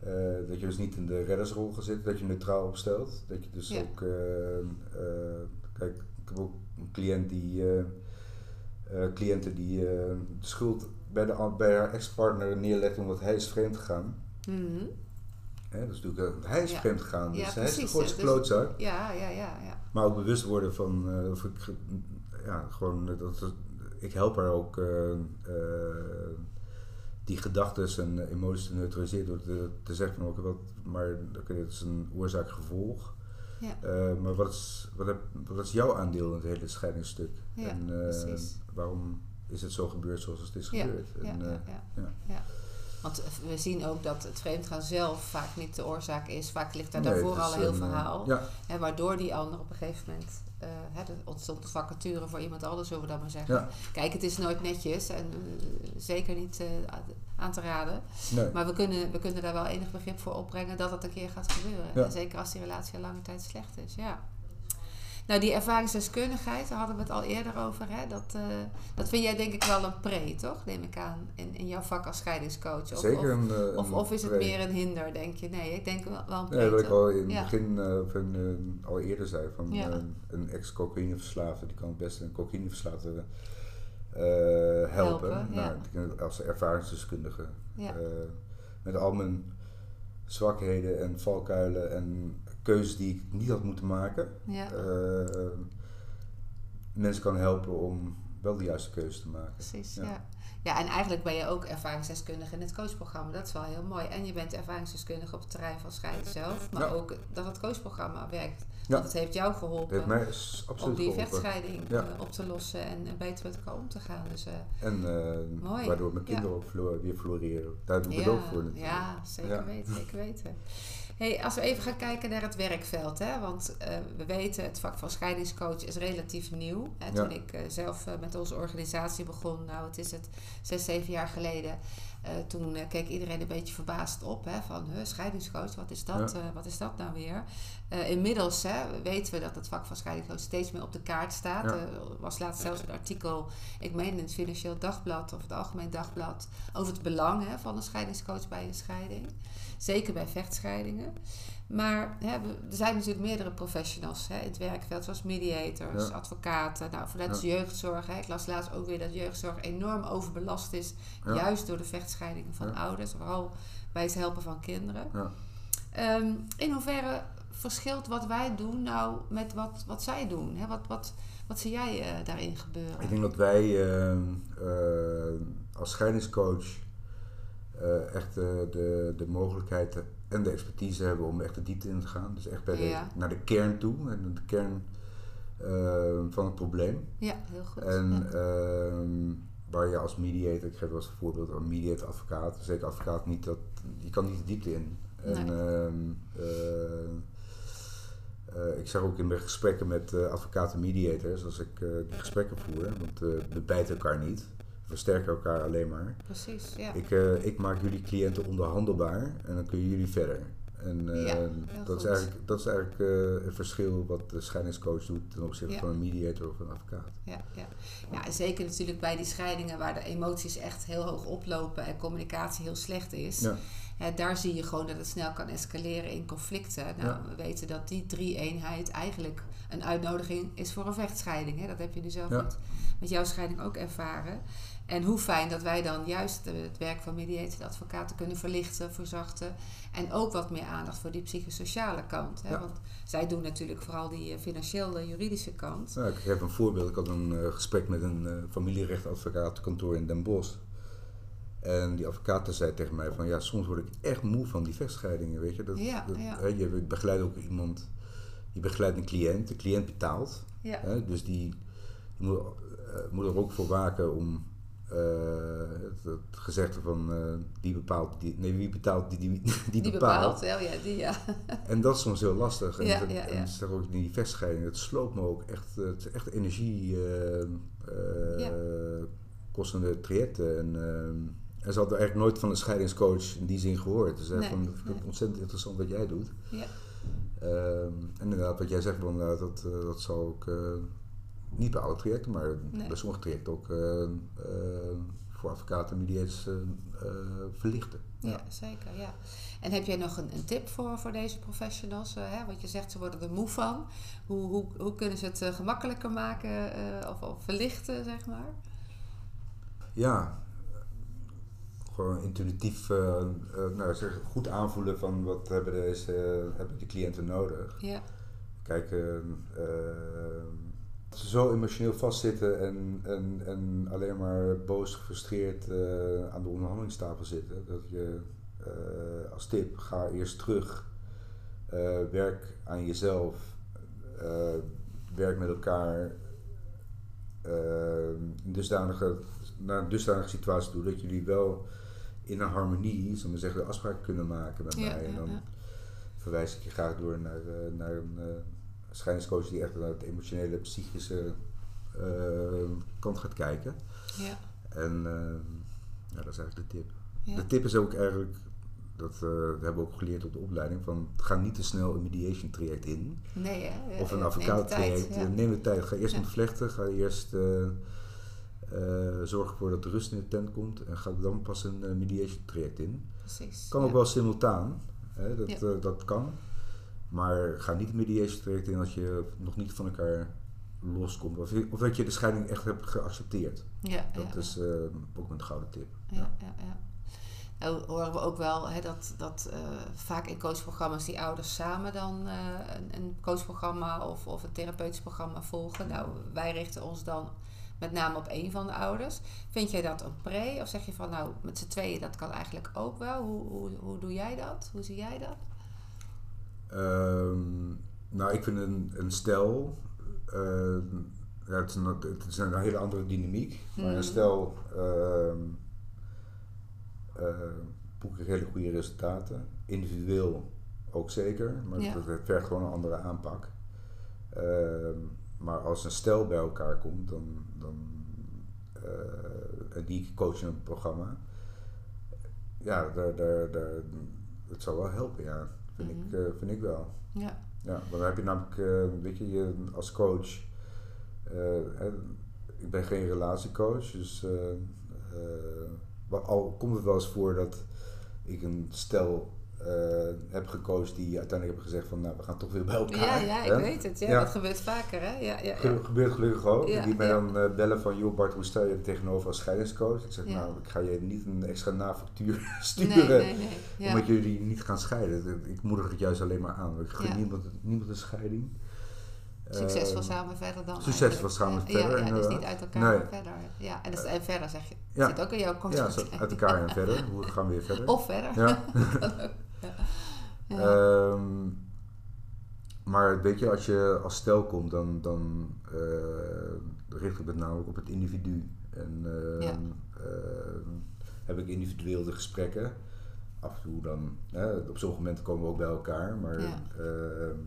eh, eh, dat je dus niet in de reddersrol gaat zitten, dat je neutraal opstelt. Dat je dus ook, kijk, ik heb ook een cliënt die, cliënten die eh, de schuld bij, de, bij haar ex-partner neerlegt omdat hij is vreemd gegaan. Mhm. Hè, dus natuurlijk, eh, hij is Ja. vreemd gegaan, dus Ja, hij is de grootste. Dus- klootzak. ja, ja, ja, ja. Maar ook bewust worden van, eh, of ik, ja, gewoon, eh, dat, ik help haar ook eh, eh, die gedachten en emoties te neutraliseren door te, te zeggen van oké, wat, maar dat is een oorzaak-gevolg. Ja. Eh, maar wat is, wat, heb, wat is jouw aandeel in het hele scheidingsstuk? Ja, en eh, precies. Waarom is het zo gebeurd zoals het is gebeurd? ja, En, ja, eh, ja. ja. Ja. Want we zien ook dat het vreemdgaan zelf vaak niet de oorzaak is. Vaak ligt daar Nee, daarvoor al een heel eh, verhaal. Ja, Hè, waardoor die ander op een gegeven moment... eh hè, er ontstond een vacature voor iemand anders, zullen we dat maar zeggen. ja, Kijk, het is nooit netjes en eh, zeker niet eh, aan te raden. nee. Maar we kunnen, we kunnen daar wel enig begrip voor opbrengen dat dat een keer gaat gebeuren. Ja. En zeker als die relatie al lange tijd slecht is, ja. Nou, die ervaringsdeskundigheid, daar hadden we het al eerder over. Hè? Dat, eh, dat vind jij denk ik wel een pre, toch? Neem ik aan, in, in jouw vak als scheidingscoach. Of, Zeker of, een, eh, of, een of is het pre. meer een hinder, denk je? Nee, ik denk wel, wel een pre. Nee, wat ik al in het Ja. begin eh, in, eh, al eerder zei, van Ja. eh, een ex-cocaïneverslaafde, die kan het beste een cocaïneverslaafde eh, helpen. Helpen, nou, als ervaringsdeskundige. Eh, met al mijn zwakheden en valkuilen en keuzes die ik niet had moeten maken. ja, eh, mensen kan helpen om wel de juiste keuze te maken. precies. ja. Ja. Ja. en eigenlijk ben je ook ervaringsdeskundige in het coachprogramma. Dat is wel heel mooi. En je bent ervaringsdeskundige op het terrein van scheiden zelf. Maar Ja. ook dat het coachprogramma werkt. Het heeft jou Dat geholpen. heeft mij om die geholpen. vechtscheiding eh, op te lossen en, beter met elkaar om te gaan. Dus, eh, En Mooi. waardoor mijn kinderen ook weer floreren. Daar doe ik het ook voor natuurlijk. ja, zeker weten, zeker weten. Hey, als we even gaan kijken naar het werkveld, hè, want eh, we weten het vak van scheidingscoach is relatief nieuw. Hè, toen Ja. ik eh, zelf eh, met onze organisatie begon, nou het is het zes, zeven jaar geleden, eh, toen eh, keek iedereen een beetje verbaasd op hè, van huh, scheidingscoach, wat is dat, Ja. eh, wat is dat nou weer? Eh, inmiddels hè, weten we dat het vak van scheidingscoach steeds meer op de kaart staat. Ja. Er was laatst zelfs een artikel, ik meen in het Financieel Dagblad of het Algemeen Dagblad, over het belang hè, van een scheidingscoach bij een scheiding. Zeker bij vechtscheidingen. Maar hè, er zijn natuurlijk meerdere professionals hè, in het werkveld, zoals mediators, Ja. advocaten, nou, vanuit de jeugdzorg. Hè. Ik las laatst ook weer dat jeugdzorg enorm overbelast is, Ja. juist door de vechtscheidingen van Ja. ouders, vooral bij het helpen van kinderen. Ja. Ehm, in hoeverre verschilt wat wij doen nou met wat, wat zij doen? Hè? Wat, wat, wat zie jij eh, daarin gebeuren? Ik denk dat wij eh, eh, als scheidingscoach eh, echt de, de mogelijkheid en de expertise hebben om echt de diepte in te gaan. Dus echt bij de, naar de kern toe en de kern eh, van het probleem. Ja, heel goed. En ehm, waar je als mediator, ik geef wel eens een voorbeeld, een mediator advocaat, zeker advocaat niet, dat, je kan niet de diepte in. En Nee. ehm, eh, eh, ik zeg ook in mijn gesprekken met eh, advocaten mediators, als ik eh, die gesprekken voer, want we bijten elkaar niet, versterken elkaar alleen maar. Precies, ja. Ik, eh, ik maak jullie cliënten onderhandelbaar en dan kunnen jullie verder. En eh, Ja, dat, is eigenlijk, dat is eigenlijk eh, het verschil wat de scheidingscoach doet ten opzichte Ja. van een mediator of een advocaat. ja, ja. ja, en zeker natuurlijk bij die scheidingen waar de emoties echt heel hoog oplopen en communicatie heel slecht is. Ja. Hè, daar zie je gewoon dat het snel kan escaleren in conflicten. Nou, Ja. we weten dat die drie-eenheid eigenlijk een uitnodiging is voor een vechtscheiding. Hè? Dat heb je nu zelf Ja. met, met jouw scheiding ook ervaren. En hoe fijn dat wij dan juist het werk van mediator de advocaten kunnen verlichten, verzachten. En ook wat meer aandacht voor die psychosociale kant. Hè? Ja. Want zij doen natuurlijk vooral die eh, financiële, juridische kant. Nou, ik heb een voorbeeld. Ik had een eh, gesprek met een uh, familierechtadvocatenkantoor in Den Bosch. En die advocaat zei tegen mij van ja, soms word ik echt moe van die vechtscheidingen, weet je. Dat, Ja, dat, ja. Hè, je begeleidt ook iemand, je begeleidt een cliënt, de cliënt betaalt. Ja, Hè, dus die, die moet, eh, moet er ook voor waken om eh, het, het gezegde van eh, die bepaalt, die, nee wie betaalt, die, die, die, die bepaalt. bepaalt. Ja, die, ja. En dat is soms heel lastig. En, Ja, dat- ja, en zeg ook die vechtscheiding, het sloopt me ook echt, het is echt energie Ja. kostende trajecten. En, eh, en ze hadden eigenlijk nooit van een scheidingscoach in die zin gehoord. Dus Nee, van, ik vind het nee. ontzettend interessant wat jij doet. ja. Ehm, en inderdaad, wat jij zegt, van, nou, dat, eh, dat zal ook eh, niet bij alle trajecten, maar Nee. bij sommige trajecten ook eh, voor advocaten en mediators verlichten. Ja, zeker. Ja. En heb jij nog een, een tip voor, voor deze professionals? hè? Want je zegt ze worden er moe van. Hoe, hoe, hoe kunnen ze het gemakkelijker maken of, of verlichten, zeg maar? Ja, gewoon intuïtief eh, eh, nou, zeg, goed aanvoelen van wat hebben, deze, hebben de cliënten nodig. Ja, Kijk, eh, eh, zo emotioneel vastzitten en, en, en alleen maar boos, gefrustreerd aan de onderhandelingstafel zitten. Dat je als tip, ga eerst terug. werk aan jezelf. werk met elkaar dusdanige, naar een dusdanige situatie toe dat jullie wel in een harmonie, zullen we zeggen, de afspraken kunnen maken met mij. En dan verwijs ik je graag door naar, uh, naar een uh, scheidingscoach die echt naar het emotionele, psychische uh, kant gaat kijken. Ja. En ja, dat is eigenlijk de tip. De tip is ook eigenlijk, dat, dat hebben we ook geleerd op de opleiding, van ga niet te snel een mediation traject in. Nee, hè? Of een advocaat traject. Neem de tijd. Ga eerst ontvlechten, ga eerst uh, zorg ervoor dat de rust in de tent komt en ga dan pas een uh, mediation traject in. Precies. Kan ook wel simultaan, hè, dat, uh, dat kan. Maar ga niet een mediation traject in als je nog niet van elkaar loskomt. Of, of dat je de scheiding echt hebt geaccepteerd. Ja, dat is ook een gouden tip. Ja, ja. ja, Nou horen we ook wel hè, dat, dat vaak in coachprogramma's die ouders samen dan een, een coachprogramma of, of een therapeutisch programma volgen. Nou, wij richten ons dan met name op één van de ouders. Vind jij dat een pre? Of zeg je van nou, met z'n tweeën, dat kan eigenlijk ook wel? Hoe, hoe, hoe doe jij dat? Hoe zie jij dat? Ehm, nou, ik vind een, een stel. Uh, ja, het, is een, het is een hele andere dynamiek. Maar een hmm. stel uh, uh, boeken hele goede resultaten. Individueel ook zeker, maar ja. het vergt gewoon een andere aanpak. Ehm, maar als een stel bij elkaar komt, dan, dan uh, die coach in een programma, ja, daar, daar, daar, het zou wel helpen, ja. Vind, ik, uh, vind ik wel. Ja. Ja, want dan heb je namelijk, uh, weet je, je als coach, hè, ik ben geen relatiecoach, dus al komt het wel eens voor dat ik een stel heb gekozen die uiteindelijk hebben gezegd van nou we gaan toch weer bij elkaar. Ja, ja ik weet het. Ja, Dat gebeurt vaker hè. Ja, ja, gebeurt gelukkig ook. die mij dan uh, bellen van joh Bart hoe stel je er tegenover als scheidingscoach? Ik zeg nou ik ga je niet een extra nafactuur sturen nee, nee, nee. omdat jullie niet gaan scheiden. Ik moedig het juist alleen maar aan. Ik gun niemand, niemand een scheiding. Succesvol uh, samen verder dan. Succesvol samen verder. Ja, ja, dus niet uit elkaar nee. verder. Ja, en, dus, en verder zeg je. Ja. Zit ook in jouw contract. Ja, uit elkaar en verder. Hoe gaan we weer verder? Of verder. Ja. Ehm, maar weet je, als je als stel komt, dan, dan uh, richt ik het namelijk op het individu. En uh, heb ik individueel de gesprekken. Af en toe dan, op sommige momenten komen we ook bij elkaar, maar ja. Ehm,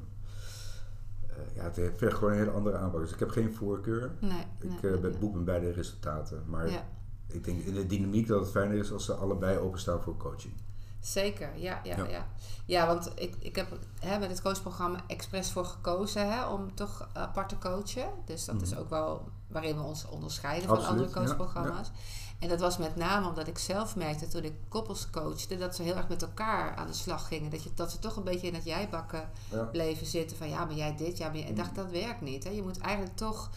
eh, ja, het vergt gewoon een hele andere aanpak. Dus ik heb geen voorkeur. Nee, ik nee, ben boek met beide resultaten. Maar ik denk in de dynamiek dat het fijner is als ze allebei openstaan voor coaching. Zeker, ja, ja, ja. Ja, want ik, ik heb hè, met het coachprogramma expres voor gekozen hè, om toch apart te coachen. Dus dat is mhm. ook wel waarin we ons onderscheiden van andere coachprogramma's. En dat was met name omdat ik zelf merkte toen ik koppels coachte, dat ze heel erg met elkaar aan de slag gingen. Dat, je, dat ze toch een beetje in het jijbakken bleven zitten van ja, maar jij dit, ja, maar jij... En dacht, dat werkt niet. Hè. Je moet eigenlijk toch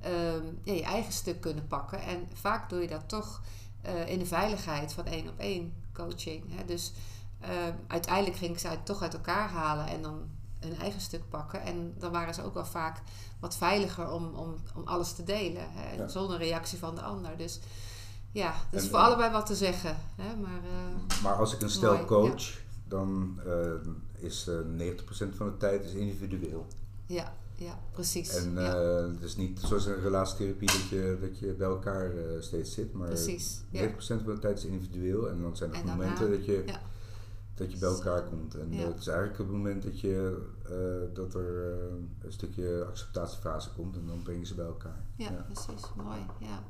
ehm, je eigen stuk kunnen pakken. En vaak doe je dat toch uh, in de veiligheid van één op één coaching. Hè. Dus uh, uiteindelijk ging ik ze uit, toch uit elkaar halen en dan een eigen stuk pakken. En dan waren ze ook wel vaak wat veiliger om, om, om alles te delen. Hè, Zonder reactie van de ander. Dus ja, dat is voor allebei wat te zeggen. Hè, maar, uh, maar als ik een stel coach, dan uh, is 90% van de tijd is individueel. Ja, ja, precies. En ja. Uh, het is niet zoals een relatietherapie dat je, dat je bij elkaar uh, steeds zit, maar precies, 90% van de tijd is individueel en dan zijn er momenten dat je, ja. dat je bij elkaar komt. En ja. het is eigenlijk het moment dat, je, uh, dat er een stukje acceptatiefase komt en dan brengen ze bij elkaar. Ja, precies. Mooi. Ja.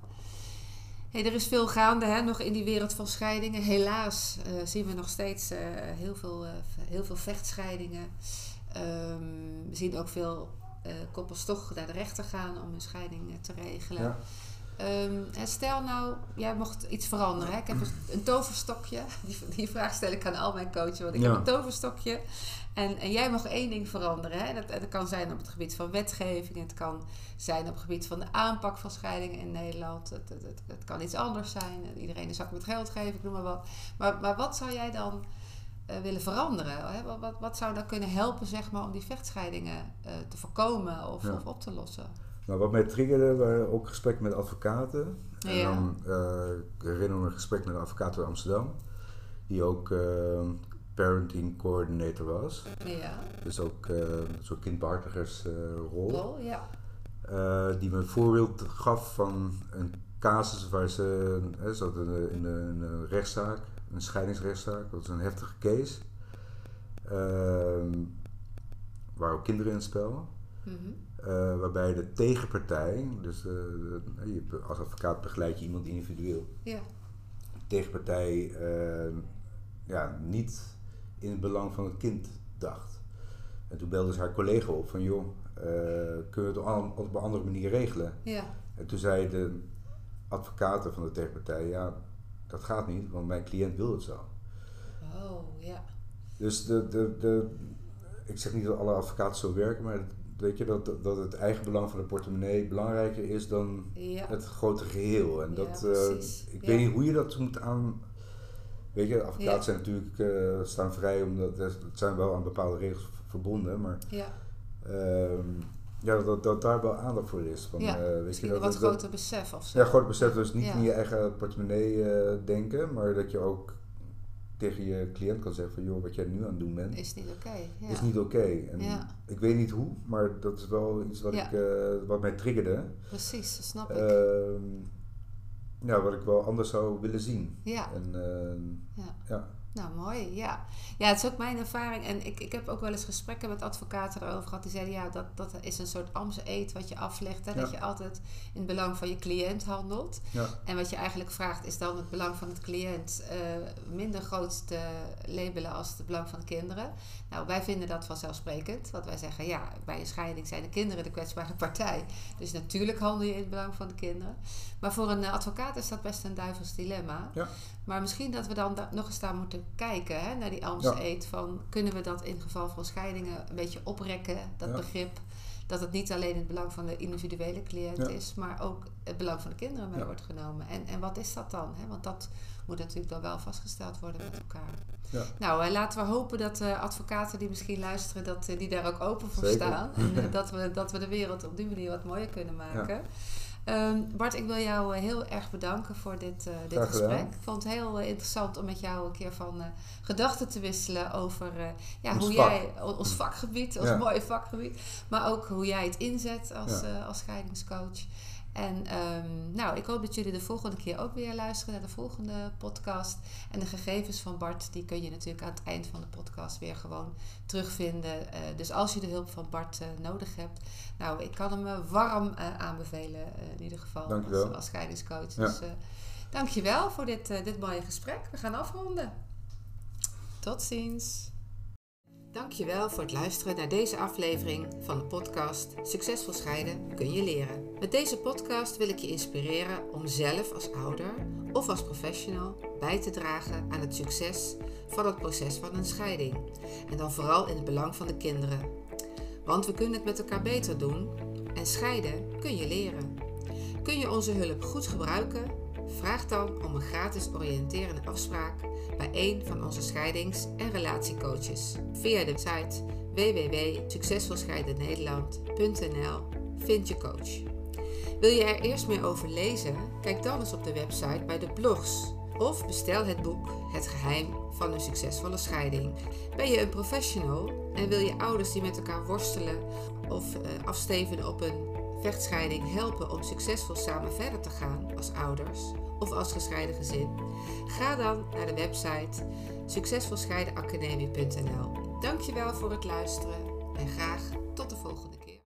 Hey, er is veel gaande hè, nog in die wereld van scheidingen. Helaas zien we nog steeds heel, veel, heel veel vechtscheidingen. Um, we zien ook veel uh, koppels toch naar de rechter gaan om een scheiding uh, te regelen. Ja. Um, stel nou, jij mocht iets veranderen. Hè? Ik heb een, toverstokje. Die, die, vraag stel ik aan al mijn coaches. Want ik heb een toverstokje. En, en jij mag één ding veranderen. Hè? Dat, dat kan zijn op het gebied van wetgeving. Het kan zijn op het gebied van de aanpak van scheidingen in Nederland. Het, het, het, het kan iets anders zijn. Iedereen een zak met geld geven, ik noem maar wat. Maar, maar wat zou jij dan willen veranderen? Hè? Wat, wat, wat, zou dan kunnen helpen zeg maar, om die vechtscheidingen uh, te voorkomen of, of, op te lossen? Nou, wat mij triggerde waren ook gesprekken met advocaten. En dan uh, ik herinner me een gesprek met een advocaat uit Amsterdam, die ook eh, parenting coordinator was. Ja. Dus ook eh, een soort kindbehartigersrol. Rol, ja. Eh, die me een voorbeeld gaf van een casus waar ze, hè, ze in, een- in een- in een rechtszaak, een scheidingsrechtszaak, dat was een heftige case. Ehm waar ook kinderen in het spel. Mhm. Eh, waarbij de tegenpartij, dus de- als advocaat begeleid je iemand individueel. Ja. De tegenpartij eh, ja, niet in het belang van het kind dacht. En toen belde ze haar collega op van joh, eh, kunnen we het op, op een andere manier regelen? Ja. En toen zei de advocaten van de tegenpartij, ja, dat gaat niet, want mijn cliënt wil het zo. Oh, ja. Dus de, de, de, ik zeg niet dat alle advocaten zo werken, maar weet je, dat, dat het eigen belang van de portemonnee belangrijker is dan Ja. het grote geheel. En Ja, dat, eh, precies. ik Ja. weet niet hoe je dat moet aan. Weet je, advocaten Ja. zijn natuurlijk eh, staan vrij omdat het zijn wel aan bepaalde regels verbonden, maar Ja. ehm, ja, dat, dat daar wel aandacht voor is. Van, Ja, eh, weet je, een dat, wat dat- groter besef of zo. ja, groot besef dus niet Ja. in je eigen portemonnee eh, denken, maar dat je ook tegen je cliënt kan zeggen van joh, wat jij nu aan het doen bent, Is niet oké. Ja. is niet oké. En ik weet niet hoe, maar dat is wel iets wat, ik, eh, wat mij triggerde. Precies, dat snap ik. Ehm, ja, wat ik wel anders zou willen zien. ja. En ehm, Ja. Nou, mooi, ja. Ja, het is ook mijn ervaring. En ik, ik heb ook wel eens gesprekken met advocaten erover gehad. Die zeiden, ja, dat, dat is een soort ambtse-eet wat je aflegt. Hè? Dat je altijd in het belang van je cliënt handelt. ja, En wat je eigenlijk vraagt, is dan het belang van het cliënt eh, minder groot te labelen als het belang van de kinderen. Nou, wij vinden dat vanzelfsprekend. Want wij zeggen, ja, bij een scheiding zijn de kinderen de kwetsbare partij. Dus natuurlijk handel je in het belang van de kinderen. Maar voor een advocaat is dat best een duivels dilemma. Ja. Maar misschien dat we dan da- nog eens daar moeten kijken, hè, naar die Amstel Ja. eet. Van, kunnen we dat in geval van scheidingen een beetje oprekken, dat Ja. begrip? Dat het niet alleen het belang van de individuele cliënt Ja. is, maar ook het belang van de kinderen mee Ja. wordt genomen. En, en wat is dat dan? Hè? Want dat moet natuurlijk dan wel vastgesteld worden met elkaar. Ja. Nou, eh, laten we hopen dat de advocaten die misschien luisteren, dat eh, die daar ook open voor Zeker. staan. En eh, dat, we, dat we de wereld op die manier wat mooier kunnen maken. Ehm, Bart, ik wil jou eh, heel erg bedanken voor dit, eh, dit gesprek. Ik vond het heel eh, interessant om met jou een keer van gedachten te wisselen over ja, Ons hoe vak. jij, ons vakgebied, ons Ja. mooie vakgebied, maar ook hoe jij het inzet als, Ja. als scheidingscoach. En ehm, nou, ik hoop dat jullie de volgende keer ook weer luisteren naar de volgende podcast. En de gegevens van Bart, die kun je natuurlijk aan het eind van de podcast weer gewoon terugvinden. Eh, dus als je de hulp van Bart eh, nodig hebt, nou, ik kan hem eh, warm aanbevelen in ieder geval Dankjewel. als, als scheidingscoach. Ja. Dus dankjewel voor dit, dit mooie gesprek. We gaan afronden. Tot ziens. Dankjewel voor het luisteren naar deze aflevering van de podcast Succesvol scheiden kun je leren. Met deze podcast wil ik je inspireren om zelf als ouder of als professional bij te dragen aan het succes van het proces van een scheiding. En dan vooral in het belang van de kinderen. Want we kunnen het met elkaar beter doen en scheiden kun je leren. Kun je onze hulp goed gebruiken? Vraag dan om een gratis oriënterende afspraak bij een van onze scheidings- en relatiecoaches via de site www.succesvolscheidennederland.nl Vind je coach. Wil je er eerst meer over lezen? Kijk dan eens op de website bij de blogs of bestel het boek Het geheim van een succesvolle scheiding. Ben je een professional en wil je ouders die met elkaar worstelen of eh, afsteven op een vechtscheiding helpen om succesvol samen verder te gaan als ouders of als gescheiden gezin? Ga dan naar de website succesvolscheidenacademie.nl. Dankjewel voor het luisteren en graag tot de volgende.